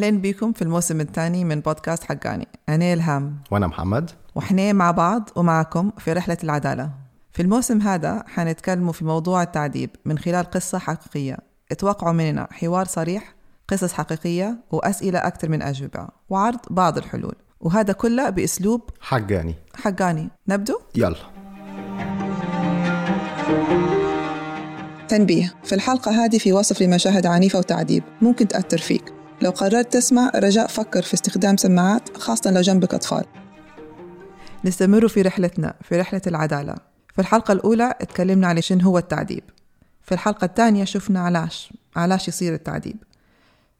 أهلين بكم في الموسم الثاني من بودكاست حقاني. أنا إلهام. وأنا محمد. وإحنا مع بعض ومعكم في رحلة العدالة. في الموسم هذا حنتكلموا في موضوع التعذيب من خلال قصة حقيقية. اتوقعوا مننا حوار صريح قصص حقيقية وأسئلة أكثر من أجوبة وعرض بعض الحلول. وهذا كله بأسلوب حقاني. حقاني. نبدو؟ يلا. تنبيه. في الحلقة هذه في وصف لمشاهد عنيفة وتعذيب. ممكن تأثر فيك. لو قررت تسمع رجاء فكر في استخدام سماعات خاصة لو جنبك أطفال. نستمر في رحلتنا في رحلة العدالة. في الحلقة الأولى اتكلمنا على شنو هو التعذيب. في الحلقة الثانية شفنا علاش علاش يصير التعذيب.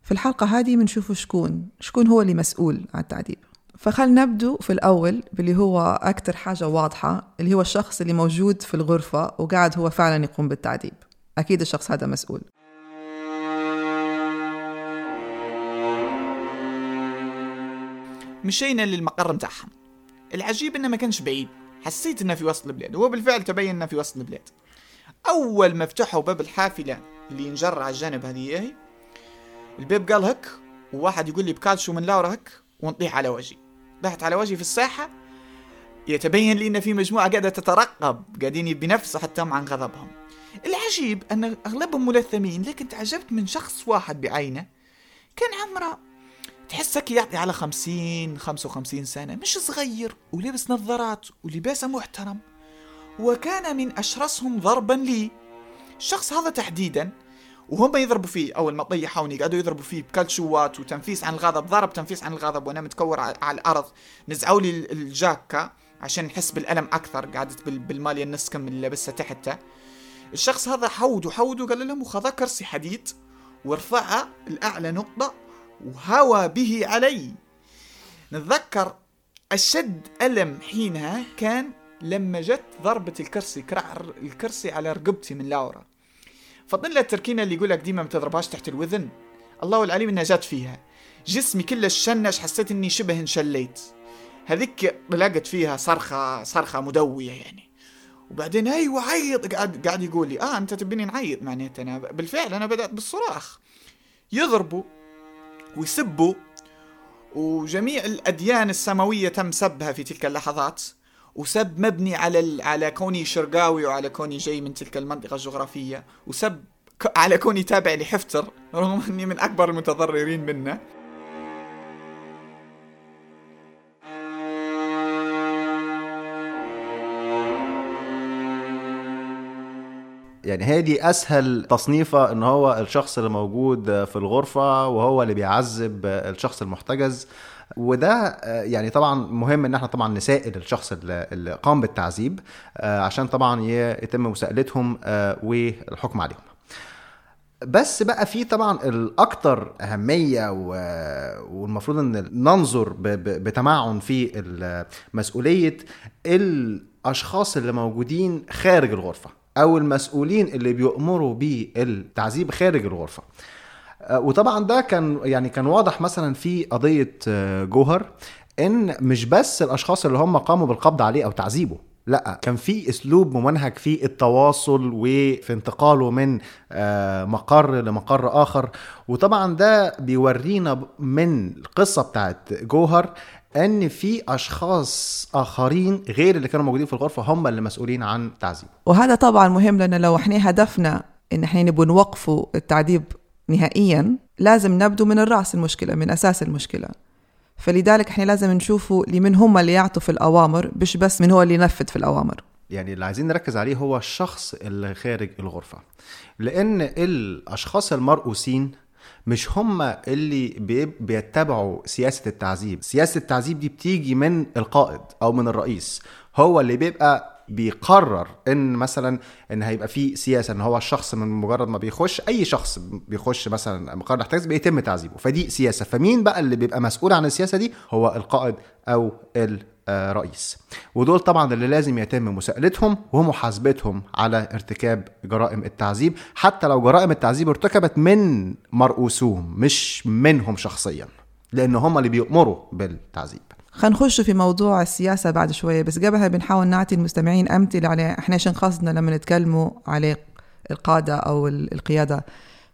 في الحلقة هذه بنشوف شكون شكون هو اللي مسؤول عن التعذيب. فخلنا نبدو في الأول باللي هو أكتر حاجة واضحة اللي هو الشخص اللي موجود في الغرفة وقاعد هو فعلا يقوم بالتعذيب. أكيد الشخص هذا مسؤول. مشينا للمقر متاعهم. العجيب إنه ما كانش بعيد. حسيت إنه في وسط البلاد وهو بالفعل تبين إنه في وسط البلاد. أول ما فتحوا باب الحافلة اللي ينجر على الجانب هذه الباب قال هك وواحد يقول لي بكالشو من لاورا هك ونطيح على وجهي. طحت على وجهي في الساحه يتبين لي إن في مجموعة قاعدة تترقب قاعدين بنفسه حتى عن غضبهم. العجيب إن أغلبهم ملثمين لكن تعجبت من شخص واحد بعينه كان عمره تحسك يعطي على خمسين خمسة وخمسين سنة مش صغير ولبس نظارات ولباسه محترم. وكان من أشرسهم ضربا لي. الشخص هذا تحديدا وهم يضربوا فيه أول ما طيحوني قعدوا يضربوا فيه بكلشوات وتنفيس عن الغضب ضرب تنفيس عن الغضب وأنا متكور على الأرض. نزعوا لي الجاكة عشان نحس بالألم أكثر قعدت بال- بالمالية النص كم اللي لابسها تحته. الشخص هذا حود وحود وقال لهم وخذا كرسي حديد. ورفعه لأعلى نقطة. وهوى به علي. نتذكر أشد ألم حينها كان لما جت ضربة الكرسي كرع الكرسي على رقبتي من لاورا فضل التركينة اللي يقولك ديما ما تضربهاش تحت الوذن. الله العليم إنها جت فيها. جسمي كله شنش حسيت إني شبه انشليت. هذيك لقت فيها صرخة صرخة مدوية يعني. وبعدين أيوه عيط قاعد قاعد يقول لي آه أنت تبيني نعيط معناته أنا بالفعل أنا بدأت بالصراخ. يضربوا ويسبوا وجميع الأديان السماوية تم سبها في تلك اللحظات وسب مبني على. على كوني شرقاوي وعلى كوني جاي من تلك المنطقة الجغرافية وسب. على كوني تابع لحفتر رغم أني من أكبر المتضررين منه يعني هي دي أسهل تصنيفة إن هو الشخص اللي موجود في الغرفة وهو اللي بيعذب الشخص المحتجز. وده آه، يعني طبعا مهم إن إحنا طبعا نسائل الشخص اللي قام بالتعذيب آه، عشان طبعا يتم مساءلتهم آه، والحكم عليهم. بس بقى في طبعا الاكثر أهمية والمفروض إن ننظر بتمعن في مسؤوليه الأشخاص اللي موجودين خارج الغرفة. أو المسؤولين اللي بيؤمروا بالتعذيب خارج الغرفة. آه، وطبعا ده كان يعني كان واضح مثلا في قضية آه، جوهر إن مش بس الأشخاص اللي هم قاموا بالقبض عليه أو تعذيبه لا. كان في أسلوب ممنهج في التواصل وفي انتقاله من آه، مقر لمقر آخر. وطبعا ده بيورينا من القصة بتاعت جوهر إن في أشخاص آخرين غير اللي كانوا موجودين في الغرفة هم اللي مسؤولين عن تعذيبه. وهذا طبعا مهم لأن لو إحنا هدفنا إن إحنا نبغى نوقفوا التعذيب نهائيا لازم نبدو من الرأس المشكلة من أساس المشكلة. فلذلك إحنا لازم نشوفوا لمن هم اللي يعطوا في الأوامر مش بس من هو اللي ينفذ في الأوامر. يعني اللي عايزين نركز عليه هو الشخص اللي خارج الغرفة. لأن الأشخاص المرؤوسين مش هم اللي بي- بيتبعوا سياسة التعذيب. سياسة التعذيب دي بتيجي من القائد أو من الرئيس. هو اللي بيبقى بيقرر إن مثلا إن هيبقى في سياسة إن هو الشخص من مجرد ما بيخش أي شخص بيخش مثلا مقر الاحتجاز بيتم تعذيبه. فدي سياسة. فمين بقى اللي بيبقى مسؤول عن السياسة دي؟ هو القائد أو الرئيس. ودول طبعا اللي لازم يتم مساءلتهم ومحاسبتهم على ارتكاب جرائم التعذيب. حتى لو جرائم التعذيب ارتكبت من مرؤوسوهم مش منهم شخصيا لأن هم اللي بيؤمروا بالتعذيب. خنخش في موضوع السياسة بعد شوية بس قبلها بنحاول نعطي المستمعين أمثلة على إحنا شن قصدنا لما نتكلموا على القادة أو ال- القيادة.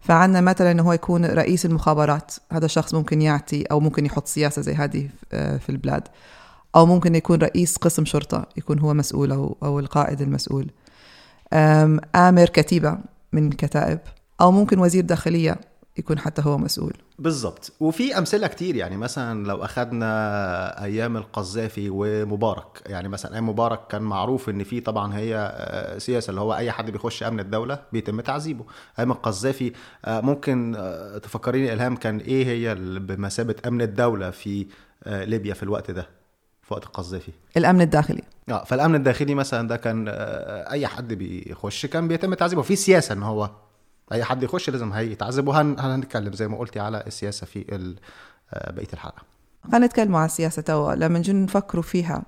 فعندنا مثلا إنه هو يكون رئيس المخابرات هذا الشخص ممكن يعطي أو ممكن يحط سياسة زي هذه في البلاد. أو ممكن يكون رئيس قسم شرطة يكون هو مسؤول أو أو القائد المسؤول. آمر كتيبة من كتائب أو ممكن وزير داخلية. يكون حتى هو مسؤول. بالظبط وفي أمثلة كتير يعني مثلا لو اخذنا أيام القذافي ومبارك. يعني مثلا أيام مبارك كان معروف إن في طبعا هي آه، سياسة اللي هو أي حد بيخش أمن الدولة بيتم تعذيبه. أيام القذافي آه، ممكن آه، تفكريني إلهام كان إيه هي بمثابة أمن الدولة في ليبيا في الوقت ده في وقت القذافي؟ الأمن الداخلي. آه فالأمن الداخلي مثلا ده كان أي حد بيخش كان بيتم تعذيبه. في سياسة إن هو أي حد يخش لازم هيتعذب وهنتكلم زي ما قلتي على السياسة في آه، بقية الحلقة. خلينا نتكلم على السياسة توا. لما نجي نفكروا فيها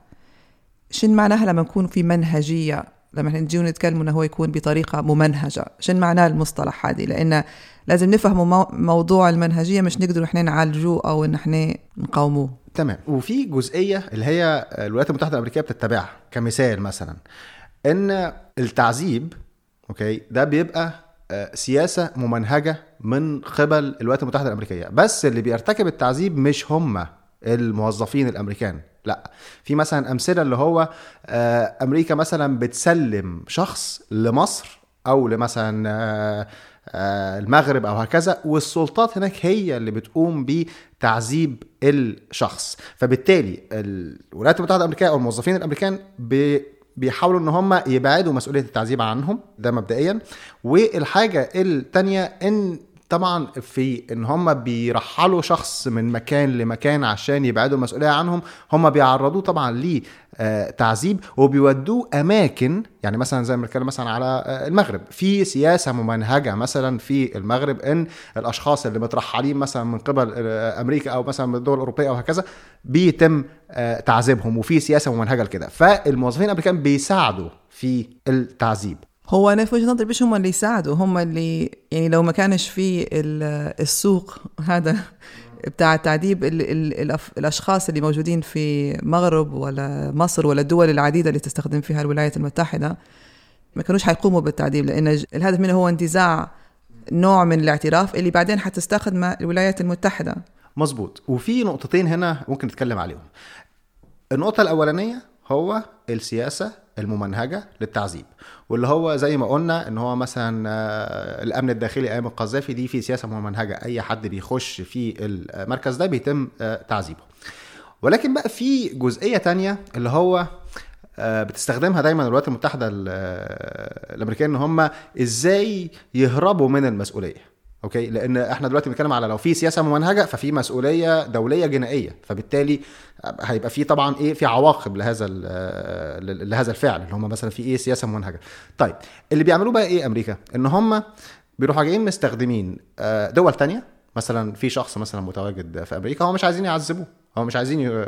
شن معناها لما نكون في منهجية؟ لما نجي نتكلم إنه هو يكون بطريقة ممنهجة شن معناه المصطلح هذه؟ لأن لازم نفهم موضوع المنهجية مش نقدر إحنا نعالجوه أو إن إحنا نقاوموه. تمام. وفي جزئية اللي هي الولايات المتحدة الأمريكية بتتبعها كمثال مثلا إن التعذيب أوكي ده بيبقى سياسة ممنهجة من قبل الولايات المتحدة الأمريكية. بس اللي بيرتكب التعذيب مش هم الموظفين الأمريكان لا. في مثلا أمثلة اللي هو آه، أمريكا مثلا بتسلم شخص لمصر أو لمثلا آه، آه، المغرب أو هكذا والسلطات هناك هي اللي بتقوم بتعذيب الشخص. فبالتالي الولايات المتحدة الأمريكية أو الموظفين الأمريكان بيحاولوا إن هم يبعدوا مسؤولية التعذيب عنهم ده مبدئيا. والحاجة الثانية إن طبعا في إن هم بيرحلوا شخص من مكان لمكان عشان يبعدوا المسؤولية عنهم هم بيعرضوه طبعا لتعذيب وبيودوه أماكن يعني مثلا زي ما بنتكلم مثلا على آه، المغرب. في سياسة ممنهجة مثلا في المغرب إن الأشخاص اللي مترحلين مثلا من قبل آه، أمريكا أو مثلا من الدول الأوروبية أو هكذا بيتم آه، تعذيبهم وفي سياسة ممنهجة لكده. فالموظفين الامريكان بيساعدوا في التعذيب. هو أنا في وجهة نظري مش هم اللي يساعدوا هم اللي يعني لو ما كانش في السوق هذا بتاع التعذيب الأشخاص اللي موجودين في مغرب ولا مصر ولا الدول العديدة اللي تستخدم فيها الولايات المتحدة ما كانوش حيقوموا بالتعذيب لأن الهدف منه هو انتزاع نوع من الاعتراف اللي بعدين حتستخدم الولايات المتحدة. مظبوط. وفي نقطتين هنا ممكن نتكلم عليهم. النقطة الأولانية هو السياسة الممنهجة للتعذيب. واللي هو زي ما قلنا إن هو مثلا آه، الأمن الداخلي أيام القذافي دي في سياسة ممنهجة. أي حد بيخش في المركز ده بيتم آه، تعذيبه. ولكن بقى في جزئية تانية اللي هو آه، بتستخدمها دايما الولايات المتحدة الأمريكية إن هم إزاي يهربوا من المسؤولية. أوكي؟ لأن إحنا دلوقتي بنتكلم على لو في سياسة ممنهجة ففي مسؤولية دولية جنائية فبالتالي هيبقى في طبعا إيه؟ في عواقب لهذا لهذا الفعل اللي هم مثلا في إيه؟ سياسة ممنهجة. طيب اللي بيعملوه بقى إيه أمريكا؟ إن هم بيروحوا جايين مستخدمين آه، دول تانية مثلا في شخص مثلا متواجد في أمريكا هو مش عايزين يعذبوه. هو مش عايزين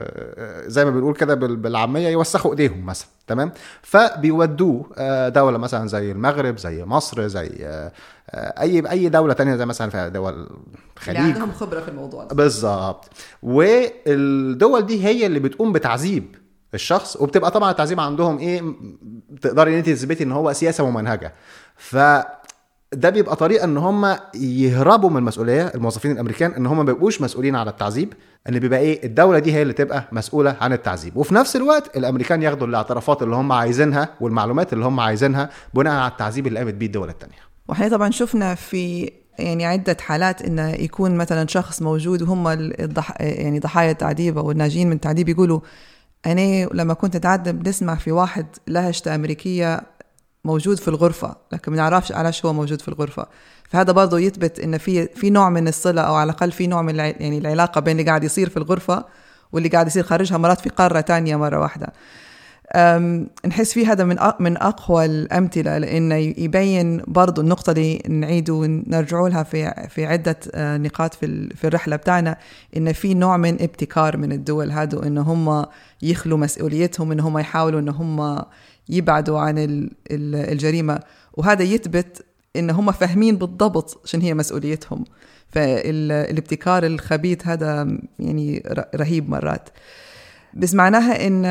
زي ما بنقول كده بالعامية يوسخوا إيديهم مثلا تمام؟ فبيودوه آه، دولة مثلا زي المغرب زي مصر زي آه، أي أي دولة تانية زي مثلا في دول الخليج. اللي عندهم خبرة في الموضوع ده. بالظبط. والدول دي هي اللي بتقوم بتعذيب الشخص وبتبقى طبعا التعذيب عندهم إيه؟ تقدري إن انت تثبتي إن هو سياسة ممنهجة. ف ده بيبقى طريقة إن هم يهربوا من المسؤولية الموظفين الأمريكان إن هم ما بيبقوش مسؤولين على التعذيب إن بيبقى إيه الدولة دي هي اللي تبقى مسؤولة عن التعذيب. وفي نفس الوقت الأمريكان ياخدوا الاعترافات اللي هم عايزينها والمعلومات اللي هم عايزينها بناء على التعذيب اللي قامت بيه الدول الثانية وإحنا طبعا شفنا في يعني عدة حالات إنه يكون مثلا شخص موجود وهم الضح... يعني ضحايا التعذيب أو الناجين من التعذيب يقولوا أنا لما كنت أتعذب نسمع في واحد لهجة أمريكية موجود في الغرفة لكن ما نعرفش علاش هو موجود في الغرفة. فهذا برضه يثبت إن في في نوع من الصلة أو على الأقل في نوع من يعني العلاقة بين اللي قاعد يصير في الغرفة واللي قاعد يصير خارجها مرات في قارة تانية مرة واحدة. نحس فيه هذا من من أقوى الأمثلة لأنه يبين برضو النقطة اللي نعيد ونرجعوا لها في في عدة آه، نقاط في في الرحلة بتاعنا إن في نوع من ابتكار من الدول هذو إن هم يخلوا مسؤوليتهم إن هم يحاولوا إن هم يبعدوا عن الجريمة. وهذا يثبت إن هم فاهمين بالضبط شنو هي مسؤوليتهم. فالابتكار الخبيث هذا يعني رهيب مرات. بس معناها إن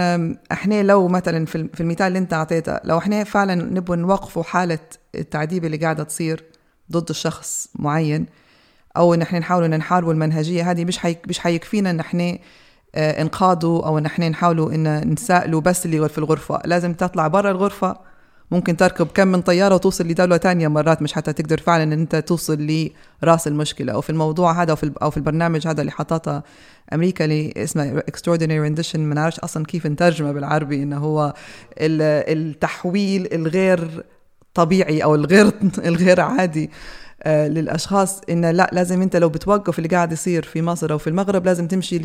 إحنا لو مثلا في المثال اللي أنت أعطيته لو إحنا فعلا نبغى نوقفوا حالة التعذيب اللي قاعدة تصير ضد الشخص معين أو إن إحنا نحاول ان نحاربوا المنهجيه هذه مش حي... مش حيكفينا إن إحنا آه، انقاذوا أو إن إحنا نحاولوا إن نسائلوا بس اللي في الغرفة. لازم تطلع برا الغرفة. ممكن تركب كم من طيارة وتوصل لدولة تانية مرات مش حتى تقدر فعلا إن أنت توصل لرأس المشكلة. أو في الموضوع هذا أو في البرنامج هذا اللي حطته أمريكا اللي اسمه extraordinary rendition ما نعرفش أصلا كيف نترجمه بالعربي إنه هو التحويل الغير طبيعي أو الغير الغير عادي آه، للأشخاص. إنه لا لازم أنت لو بتوقف اللي قاعد يصير في مصر أو في المغرب لازم تمشي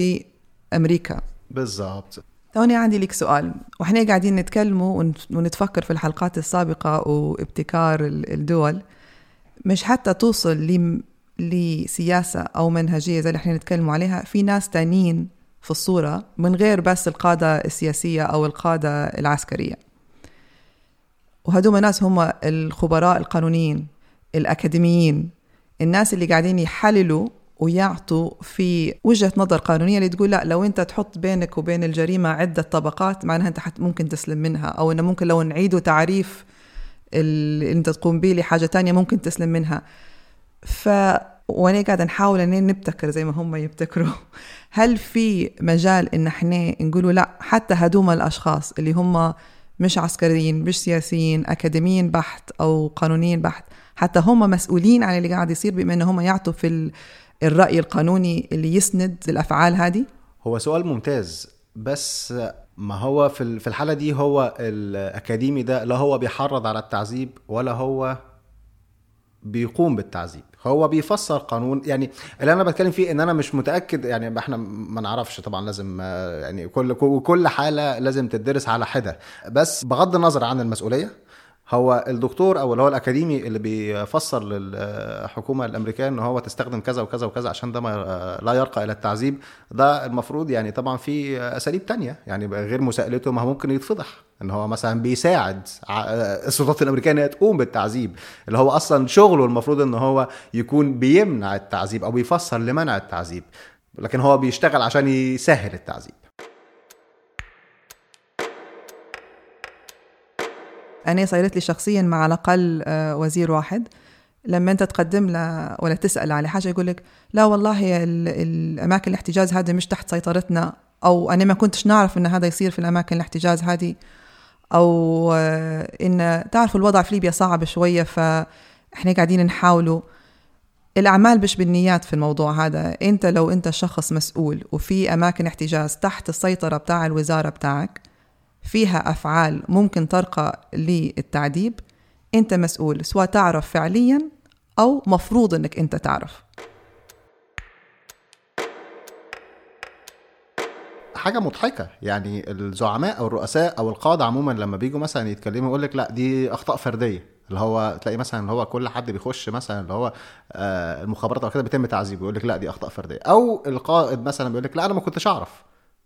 لامريكا بالضبط. توني عندي لك سؤال. وإحنا قاعدين نتكلموا ونتفكر في الحلقات السابقة وابتكار الدول. مش حتى توصل لسياسة أو منهجية زي اللي إحنا نتكلموا عليها في ناس تانيين في الصورة من غير بس القادة السياسية أو القادة العسكرية. وهدوما ناس هم الخبراء القانونيين الأكاديميين الناس اللي قاعدين يحللوا ويعطوا في وجهة نظر قانونية اللي تقول لا لو أنت تحط بينك وبين الجريمة عدة طبقات معناها أنت ممكن تسلم منها أو أنه ممكن لو نعيدوا تعريف اللي أنت تقوم به لحاجة تانية ممكن تسلم منها. ف وأنا قاعدة نحاول ان نبتكر زي ما هم يبتكروا. هل في مجال إن إحنا نقولوا لا حتى هدوم الأشخاص اللي هم مش عسكريين مش سياسيين أكاديميين بحت أو قانونيين بحت حتى هم مسؤولين عن اللي قاعد يصير بما إن هم يعطوا في الرأي القانوني اللي يسند الأفعال هذه؟ هو سؤال ممتاز بس ما هو في الحالة دي هو الأكاديمي ده لا هو بيحرض على التعذيب ولا هو بيقوم بالتعذيب هو بيفسر قانون يعني اللي أنا بتكلم فيه إن أنا مش متأكد يعني إحنا ما نعرفش طبعا لازم يعني كل كل حالة لازم تدرس على حدة بس بغض النظر عن المسؤولية هو الدكتور أو اللي هو الأكاديمي اللي بيفسر للحكومة الأمريكية إن هو تستخدم كذا وكذا وكذا عشان ده لا يرقى إلى التعذيب ده المفروض يعني طبعا في أساليب تانية يعني غير مساءلته ما ممكن يتفضح إن هو مثلا بيساعد السلطات الأمريكية انها تقوم بالتعذيب اللي هو أصلا شغله المفروض إن هو يكون بيمنع التعذيب أو بيفسر لمنع التعذيب لكن هو بيشتغل عشان يسهل التعذيب. أنا صايرت لي شخصيا مع على الأقل آه، وزير واحد. لما أنت تقدم له ولا تسأل على حاجة يقول لك لا والله الأماكن الاحتجاز هذه مش تحت سيطرتنا أو أنا ما كنتش نعرف إن هذا يصير في الأماكن الاحتجاز هذه أو آه، إن تعرفوا الوضع في ليبيا صعب شوية فإحنا قاعدين نحاولوا الأعمال مش بالنيات في الموضوع هذا. أنت لو أنت شخص مسؤول وفي أماكن احتجاز تحت السيطرة بتاع الوزارة بتاعك فيها أفعال ممكن ترقى للتعذيب أنت مسؤول سواء تعرف فعليا أو مفروض أنك أنت تعرف. حاجة مضحكة يعني الزعماء أو الرؤساء أو القادة عموما لما بيجوا مثلا يتكلموا يقول لك لأ دي أخطاء فردية. اللي هو تلاقي مثلا اللي هو كل حد بيخش مثلا اللي هو آه المخابرات أو كده بيتم تعذيبه يقول لك لأ دي أخطاء فردية. أو القائد مثلا بيقول لك لأ أنا ما كنتش أعرف.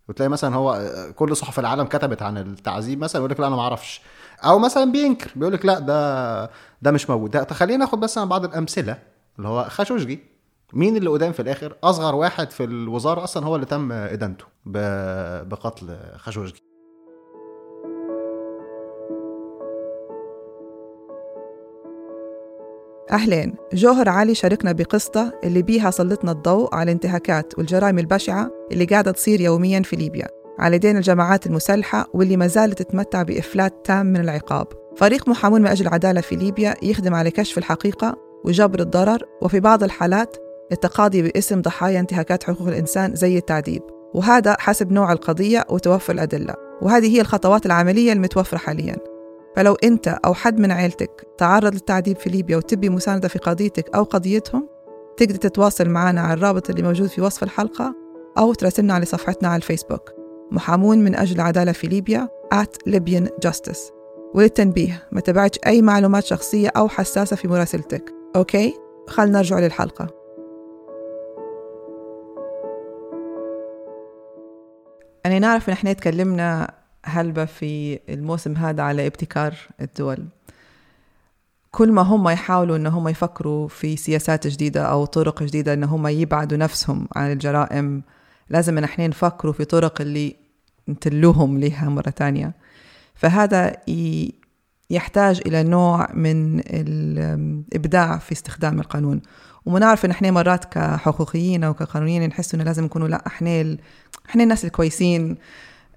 وتلاقي مثلا هو كل صحف العالم كتبت عن التعذيب مثلا يقول لك لا أنا ما أعرفش. أو مثلا بينكر بيقول لك لا ده ده مش موجود. خلينا ناخد بس بعض الأمثلة اللي هو خاشوجي مين اللي قدام في الآخر؟ أصغر واحد في الوزارة أصلا هو اللي تم إدانته بقتل خاشوجي أهلين. جوهر علي شاركنا بقصته اللي بيها سلطنا الضوء على الانتهاكات والجرائم البشعة اللي قاعدة تصير يوميا في ليبيا. على يدين الجماعات المسلحة واللي ما زالت تتمتع بإفلات تام من العقاب. فريق محامون من أجل العدالة في ليبيا يخدم على كشف الحقيقة وجبر الضرر وفي بعض الحالات التقاضي باسم ضحايا انتهاكات حقوق الإنسان زي التعذيب. وهذا حسب نوع القضية وتوفر الأدلة. وهذه هي الخطوات العملية المتوفرة حالياً. فلو أنت أو حد من عيلتك تعرض للتعذيب في ليبيا وتبي مساندة في قضيتك أو قضيتهم تقدر تتواصل معنا على الرابط اللي موجود في وصف الحلقة أو تراسلنا على صفحتنا على الفيسبوك. محامون من أجل العدالة في ليبيا at Libyan Justice. وللتنبيه ما تبعتش أي معلومات شخصية أو حساسة في مراسلتك. أوكي؟ خلنا نرجع للحلقة. أنا نعرف إن إحنا تكلمنا هلبة في الموسم هذا على ابتكار الدول. كل ما هم يحاولوا إن هم يفكروا في سياسات جديدة أو طرق جديدة إن هم يبعدوا نفسهم عن الجرائم لازم إن إحنا نفكروا في طرق اللي نتلوهم لها مرة تانية فهذا يحتاج إلى نوع من الإبداع في استخدام القانون. ومنعرف إن إحنا مرات كحقوقيين أو كقانونيين نحس إنه لازم نكونوا لا إحنا ال... إحنا الناس الكويسين.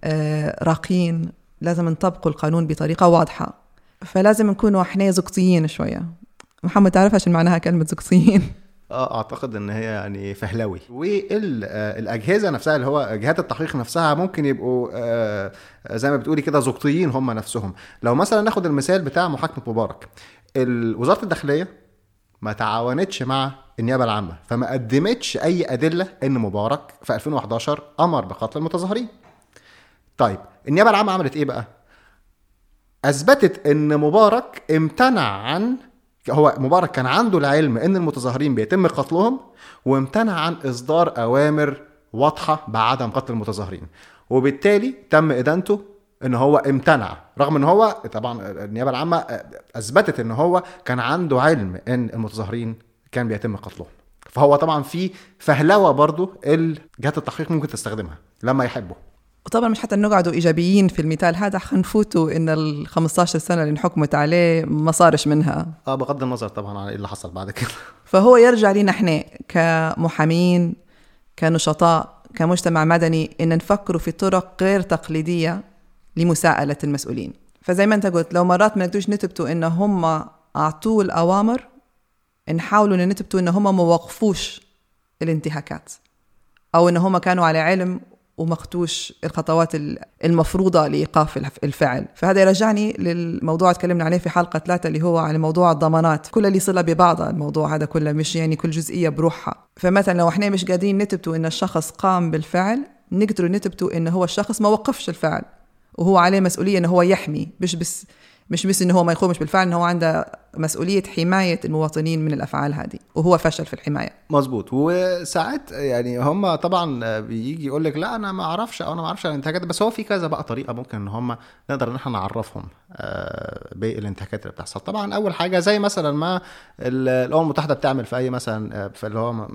آه، راقيين لازم نطبقوا القانون بطريقة واضحة. فلازم نكونوا إحنا زقطيين شوية. محمد تعرف إيش معناها كلمة زقطيين؟ آه أعتقد إن هي يعني فهلوي. والاجهزه نفسها اللي هو جهات التحقيق نفسها ممكن يبقوا آه، زي ما بتقولي كده زقطيين هم نفسهم. لو مثلا ناخد المثال بتاع محاكمة مبارك. وزارة الداخلية ما تعاونتش مع النيابة العامة فما قدمتش أي أدلة إن مبارك في 2011 أمر بقتل المتظاهرين. طيب النيابة العامة عملت إيه بقى؟ أثبتت إن مبارك امتنع عن هو مبارك كان عنده العلم إن المتظاهرين بيتم قتلهم وامتنع عن إصدار أوامر واضحة بعدم قتل المتظاهرين. وبالتالي تم إدانته إن هو امتنع رغم إن هو طبعا النيابة العامة أثبتت إن هو كان عنده علم إن المتظاهرين كان بيتم قتلهم. فهو طبعا في فهلوة برضو الجهات التحقيق ممكن تستخدمها لما يحبوا وطبعا مش حتى نقعدوا إيجابيين في المثال هذا حنفوتوا إن ال 15 سنة اللي انحكمت عليه ما صارش منها. آه بغض النظر طبعا عن إيه اللي حصل بعد كده. فهو يرجع لنا إحنا كمحامين كنشطاء كمجتمع مدني إن نفكروا في طرق غير تقليدية لمساءلة المسؤولين. فزي ما أنت قلت لو مرات ما نقدروش نثبتوا إن هم اعطوه الأوامر نحاولوا إن نثبتوا إن هم ما وقفوش الانتهاكات أو إن هم كانوا على علم ومختوش الخطوات المفروضة لإيقاف الفعل. فهذا يرجعني للموضوع تكلمنا عليه في حلقة ثلاثة اللي هو على موضوع الضمانات. كل اللي صلة ببعضها الموضوع هذا كله مش يعني كل جزئية بروحها. فمثلا لو إحنا مش قادرين نثبتوا إن الشخص قام بالفعل نقدروا نثبتوا إن هو الشخص ما وقفش الفعل وهو عليه مسؤولية إنه هو يحمي مش بس مش بس إنه هو ما يقومش بالفعل إنه هو عنده مسؤولية حماية المواطنين من الأفعال هذه وهو فشل في الحماية. مظبوط. وساعات يعني هم طبعا بيجي يقول لك لا أنا ما أعرفش أو أنا ما أعرفش عن الانتهاكات بس هو في كذا بقى طريقة ممكن إن هم نقدر إن إحنا نعرفهم آه، بالانتهاكات اللي بتحصل. طبعا أول حاجة زي مثلا ما الأمم المتحدة بتعمل في أي مثلا آه، في اللي هو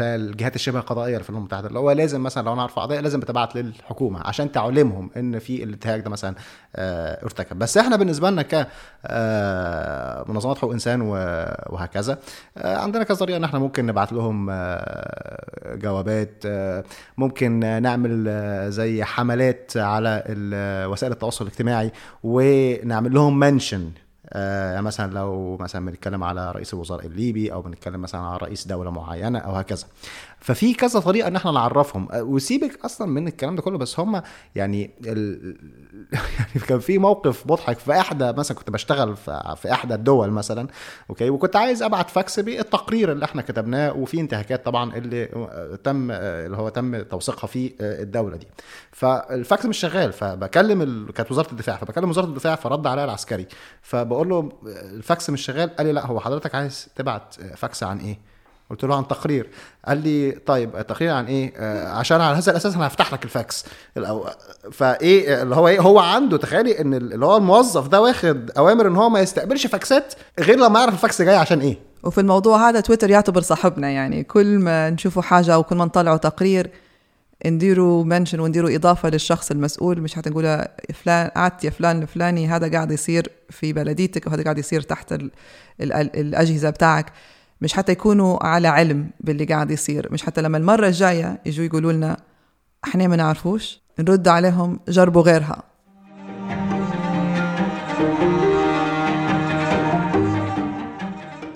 الجهات الشبه القضائية في الأمم المتحدة اللي هو لازم مثلا لو أنا عارف قضية لازم بتبعت للحكومة عشان تعلمهم إن في الانتهاك ده مثلا آه، ارتكب. بس إحنا بالنسبة لنا ك منظمات حقوق إنسان وهكذا. آه، عندنا كذا طريقة إن إحنا ممكن نبعت لهم آه، جوابات. آه، ممكن نعمل زي حملات على وسائل التواصل الاجتماعي ونعمل لهم mention. يعني مثلا لو مثلا بنتكلم على رئيس الوزراء الليبي أو بنتكلم مثلا على رئيس دولة معينة أو هكذا. ففي كذا طريقة إن إحنا نعرفهم. وسيبك أصلا من الكلام ده كله بس هم يعني ال... يعني كان في موقف مضحك في إحدى مثلا كنت بشتغل في إحدى الدول مثلا okay وكنت عايز أبعت فاكس بالتقرير اللي إحنا كتبناه وفي انتهاكات طبعا اللي تم اللي هو تم توثيقها في الدولة دي. فالفاكس مش شغال فبكلم ال... كانت وزارة الدفاع فبكلم وزارة الدفاع فرد عليا العسكري. فبقول له الفاكس مش شغال؟ قال لي لا هو حضرتك عايز تبعت فاكس عن إيه؟ قلت له عن تقرير. قال لي طيب تقرير عن إيه؟ آه عشان على هذا الأساس أنا هفتح لك الفاكس. فإيه اللي هو إيه؟ هو عنده تخيلي إن اللي هو الموظف ده واخد أوامر إن هو ما يستقبلش فاكسات غير لما يعرف الفاكس جاي عشان إيه. وفي الموضوع هذا تويتر يعتبر صاحبنا يعني كل ما نشوفوا حاجة أو كل ما نطلعوا تقرير نديروا منشن ونديروا إضافة للشخص المسؤول مش حتنقول فلان قعدت يا فلان الفلاني هذا قاعد يصير في بلديتك وهذا قاعد يصير تحت ال ال الأجهزة بتاعك. مش حتى يكونوا على علم باللي قاعد يصير. مش حتى لما المرة الجاية يجوا يقولوا لنا إحنا ما نعرفوش نرد عليهم جربوا غيرها.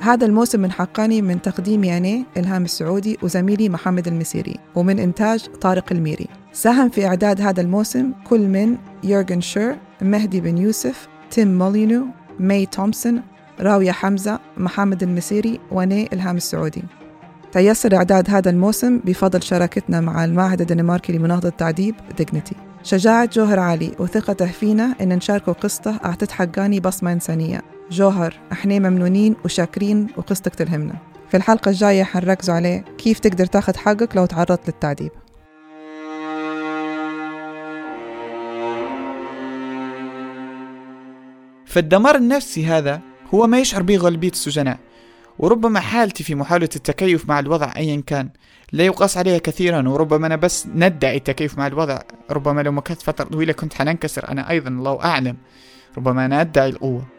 هذا الموسم من حقاني من تقديمي يعني إلهام السعودي وزميلي محمد المسيري ومن إنتاج طارق الميري. ساهم في إعداد هذا الموسم كل من يورغن شير مهدي بن يوسف تيم مولينو ماي تومسون راوية حمزة محمد المسيري وني إلهام السعودي. تيسر إعداد هذا الموسم بفضل شراكتنا مع المعهد الدنماركي لمناهضة التعذيب Dignity شجاعة جوهر علي وثقته فينا إن نشاركه قصته أعطت حقاني بصمة إنسانية. جوهر إحنا ممنونين وشاكرين وقصتك تلهمنا. في الحلقة الجاية حنركزوا عليه كيف تقدر تاخذ حقك لو تعرضت للتعذيب. فالدمار النفسي هذا هو ما يشعر به غالبية السجناء وربما حالتي في محاولة التكيف مع الوضع أيا كان لا يقاس عليها كثيرا وربما أنا بس ندعي التكيف مع الوضع ربما لو مكثت فترة طويلة كنت حننكسر أنا أيضا الله أعلم ربما أنا أدعي القوة.